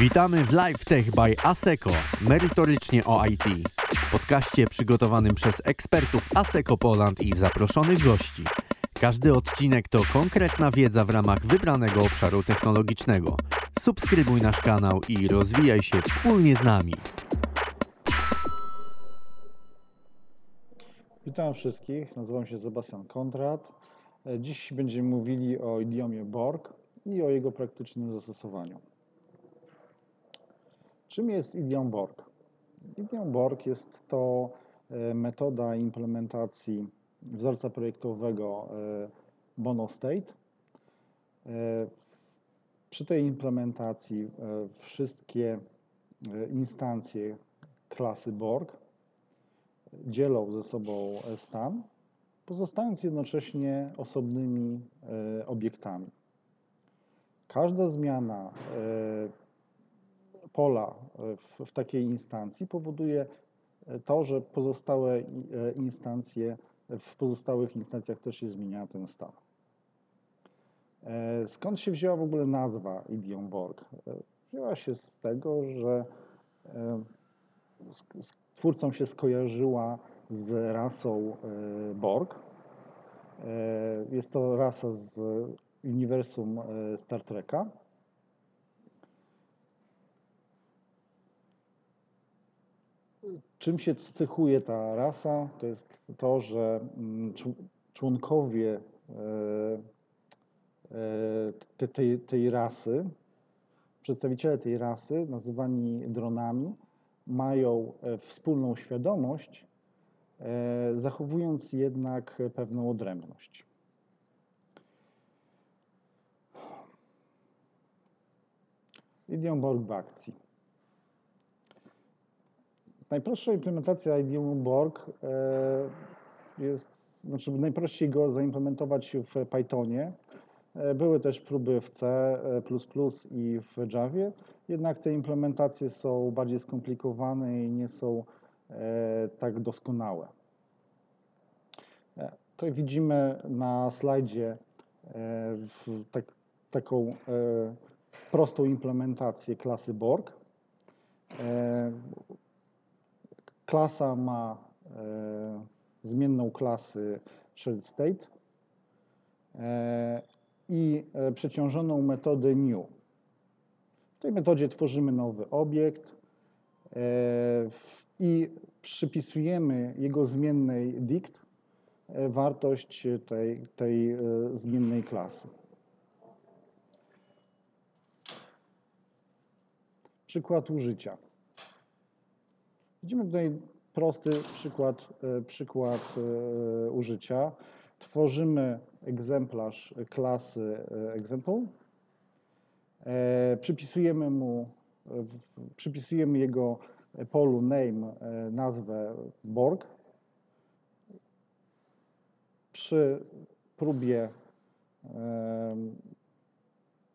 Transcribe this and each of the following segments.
Witamy w Live Tech by ASECO, merytorycznie o IT. Podcaście przygotowanym przez ekspertów ASECO Poland i zaproszonych gości. Każdy odcinek to konkretna wiedza w ramach wybranego obszaru technologicznego. Subskrybuj nasz kanał i rozwijaj się wspólnie z nami. Witam wszystkich, nazywam się Sebastian Kondrat. Dziś będziemy mówili o idiomie Borg i o jego praktycznym zastosowaniu. Czym jest idiom Borg? Idiom Borg jest to e, metoda implementacji wzorca projektowego e, Bono State. E, przy tej implementacji wszystkie instancje klasy Borg dzielą ze sobą stan, pozostając jednocześnie osobnymi obiektami. Każda zmiana pola e, w, takiej instancji powoduje e, to, że pozostałe e, instancje, w pozostałych instancjach też się zmienia ten stan. Skąd się wzięła w ogóle nazwa idiom Borg? Wzięła się z tego, że twórcą się skojarzyła z rasą Borg. Jest to rasa z uniwersum Star Treka. Czym się cechuje ta rasa? To jest to, że mm, członkowie e, e, tej, tej rasy, przedstawiciele tej rasy, nazywani dronami, mają e, wspólną świadomość, zachowując jednak pewną odrębność. Idiom Borg w akcji. Najprostsza implementacja IBM Borg e, jest, znaczy najprościej go zaimplementować w Pythonie. E, były też próby w C++ e, i w Javie, jednak te implementacje są bardziej skomplikowane i nie są tak doskonałe. Tutaj widzimy na slajdzie tak, taką prostą implementację klasy Borg. Klasa ma e, zmienną klasy shell state e, i e, przeciążoną metodę new. W tej metodzie tworzymy nowy obiekt e, i przypisujemy jego zmiennej dict e, wartość tej, tej e, zmiennej klasy. Przykład użycia. Widzimy tutaj prosty przykład, e, przykład e, użycia. Tworzymy egzemplarz klasy e, example. Przypisujemy mu, przypisujemy jego polu name nazwę Borg. Przy próbie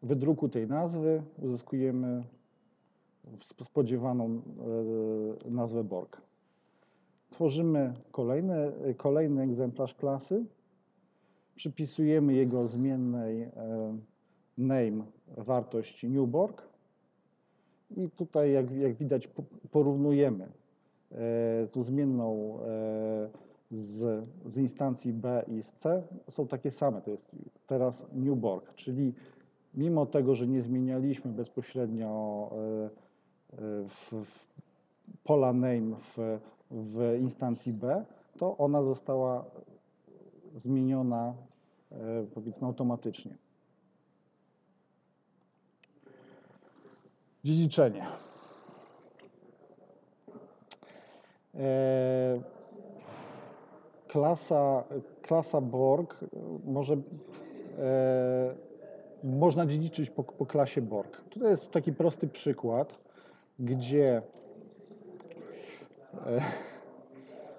wydruku tej nazwy uzyskujemy spodziewaną e, nazwę Borg. Tworzymy kolejny, kolejny egzemplarz klasy, przypisujemy jego zmiennej e, name wartość newborg i tutaj jak, jak widać porównujemy e, tą zmienną z, z instancji B i z C. Są takie same, to jest teraz newborg, czyli mimo tego, że nie zmienialiśmy bezpośrednio w, pola name w, w instancji B, to ona została zmieniona e, powiedzmy automatycznie. Dziedziczenie. E, klasa, klasa Borg może, e, można dziedziczyć po, po klasie Borg. Tutaj jest taki prosty przykład gdzie, e,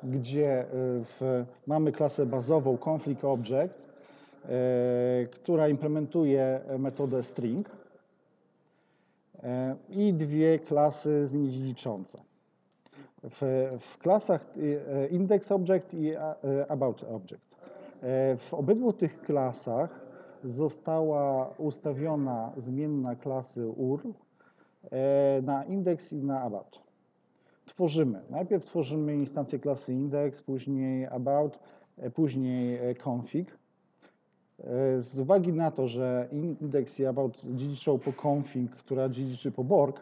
gdzie e, w, mamy klasę bazową conflict object, e, która implementuje metodę string i dwie klasy z niej dziedziczące. W, w klasach index object i about object. W obydwu tych klasach została ustawiona zmienna klasy URL e, na indeks i na about. Tworzymy. Najpierw tworzymy instancję klasy index, później about, e, później e, config. E, Z uwagi na to, że index i about dziedziczą po config, która dziedziczy po borg,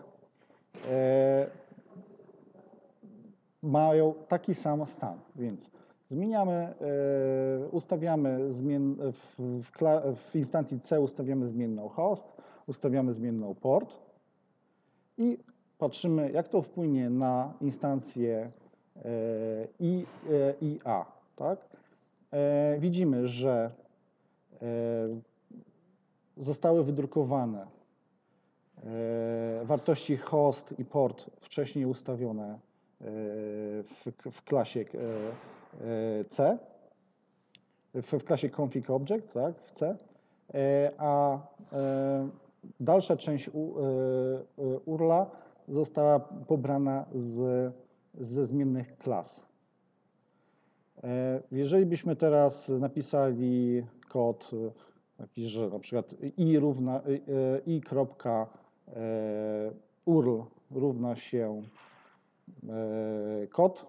e, mają taki sam stan, więc zmieniamy, e, ustawiamy zmien, w, w, w instancji C ustawiamy zmienną host, ustawiamy zmienną port i patrzymy, jak to wpłynie na instancję e, I, e, IA. Tak? E, Widzimy, że zostały wydrukowane wartości host i port wcześniej ustawione w, w klasie C, w, w klasie config object, tak, w C, a dalsza część e, e, URLa została pobrana z, ze zmiennych klas. E, Jeżeli byśmy teraz napisali kod że na przykład i równa i, kropka url równa się kod,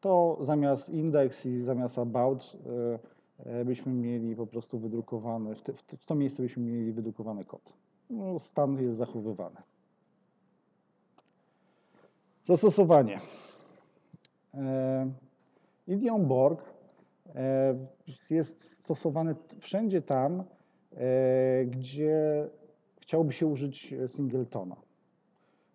to zamiast index i zamiast about byśmy mieli po prostu wydrukowany, w, te, w, to miejsce byśmy mieli wydrukowany kod. No, stan jest zachowywany. Zastosowanie. E, Idiom Borg e, jest stosowany wszędzie tam, e, gdzie chciałoby się użyć singletona.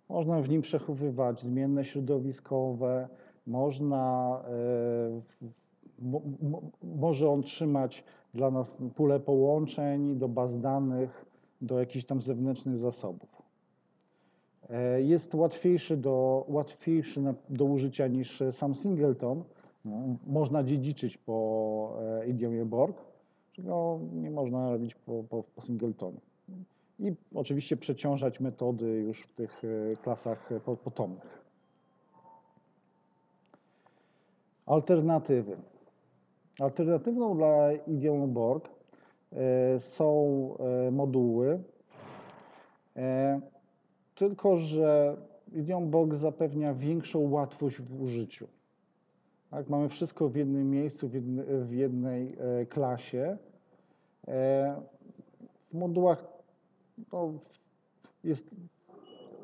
Można w nim przechowywać zmienne środowiskowe, można, e, może on trzymać dla nas pulę połączeń do baz danych, do jakichś tam zewnętrznych zasobów. E, Jest łatwiejszy do, łatwiejszy do użycia niż sam singleton. No, można dziedziczyć po e, idiomie Borg, czego nie można robić po, po, po singletonie. I oczywiście przeciążać metody już w tych e, klasach po- potomnych. Alternatywy. Alternatywą dla idiomu Borg e, są e, moduły, e, tylko że idiom Borg zapewnia większą łatwość w użyciu. Tak, mamy wszystko w jednym miejscu, w, jedne, w jednej klasie. W modułach no, jest,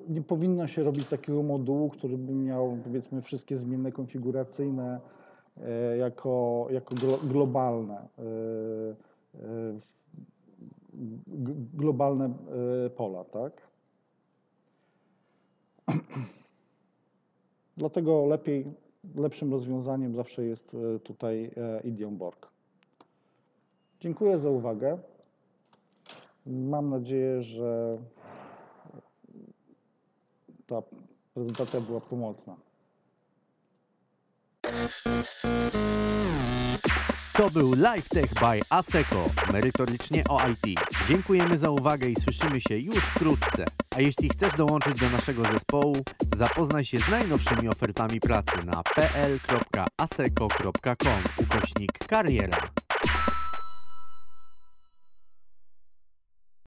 nie powinno się robić takiego modułu, który by miał powiedzmy wszystkie zmienne konfiguracyjne jako, jako glo, globalne. E, e, globalne e, pola, tak? Dlatego lepiej, lepszym rozwiązaniem zawsze jest e, tutaj e, idiom Borg. Dziękuję za uwagę. Mam nadzieję, że ta prezentacja była pomocna. To był LiveTech by Aseko, merytorycznie o IT. Dziękujemy za uwagę i słyszymy się już wkrótce. A jeśli chcesz dołączyć do naszego zespołu, zapoznaj się z najnowszymi ofertami pracy na pl.aseko.com ukośnik kariera.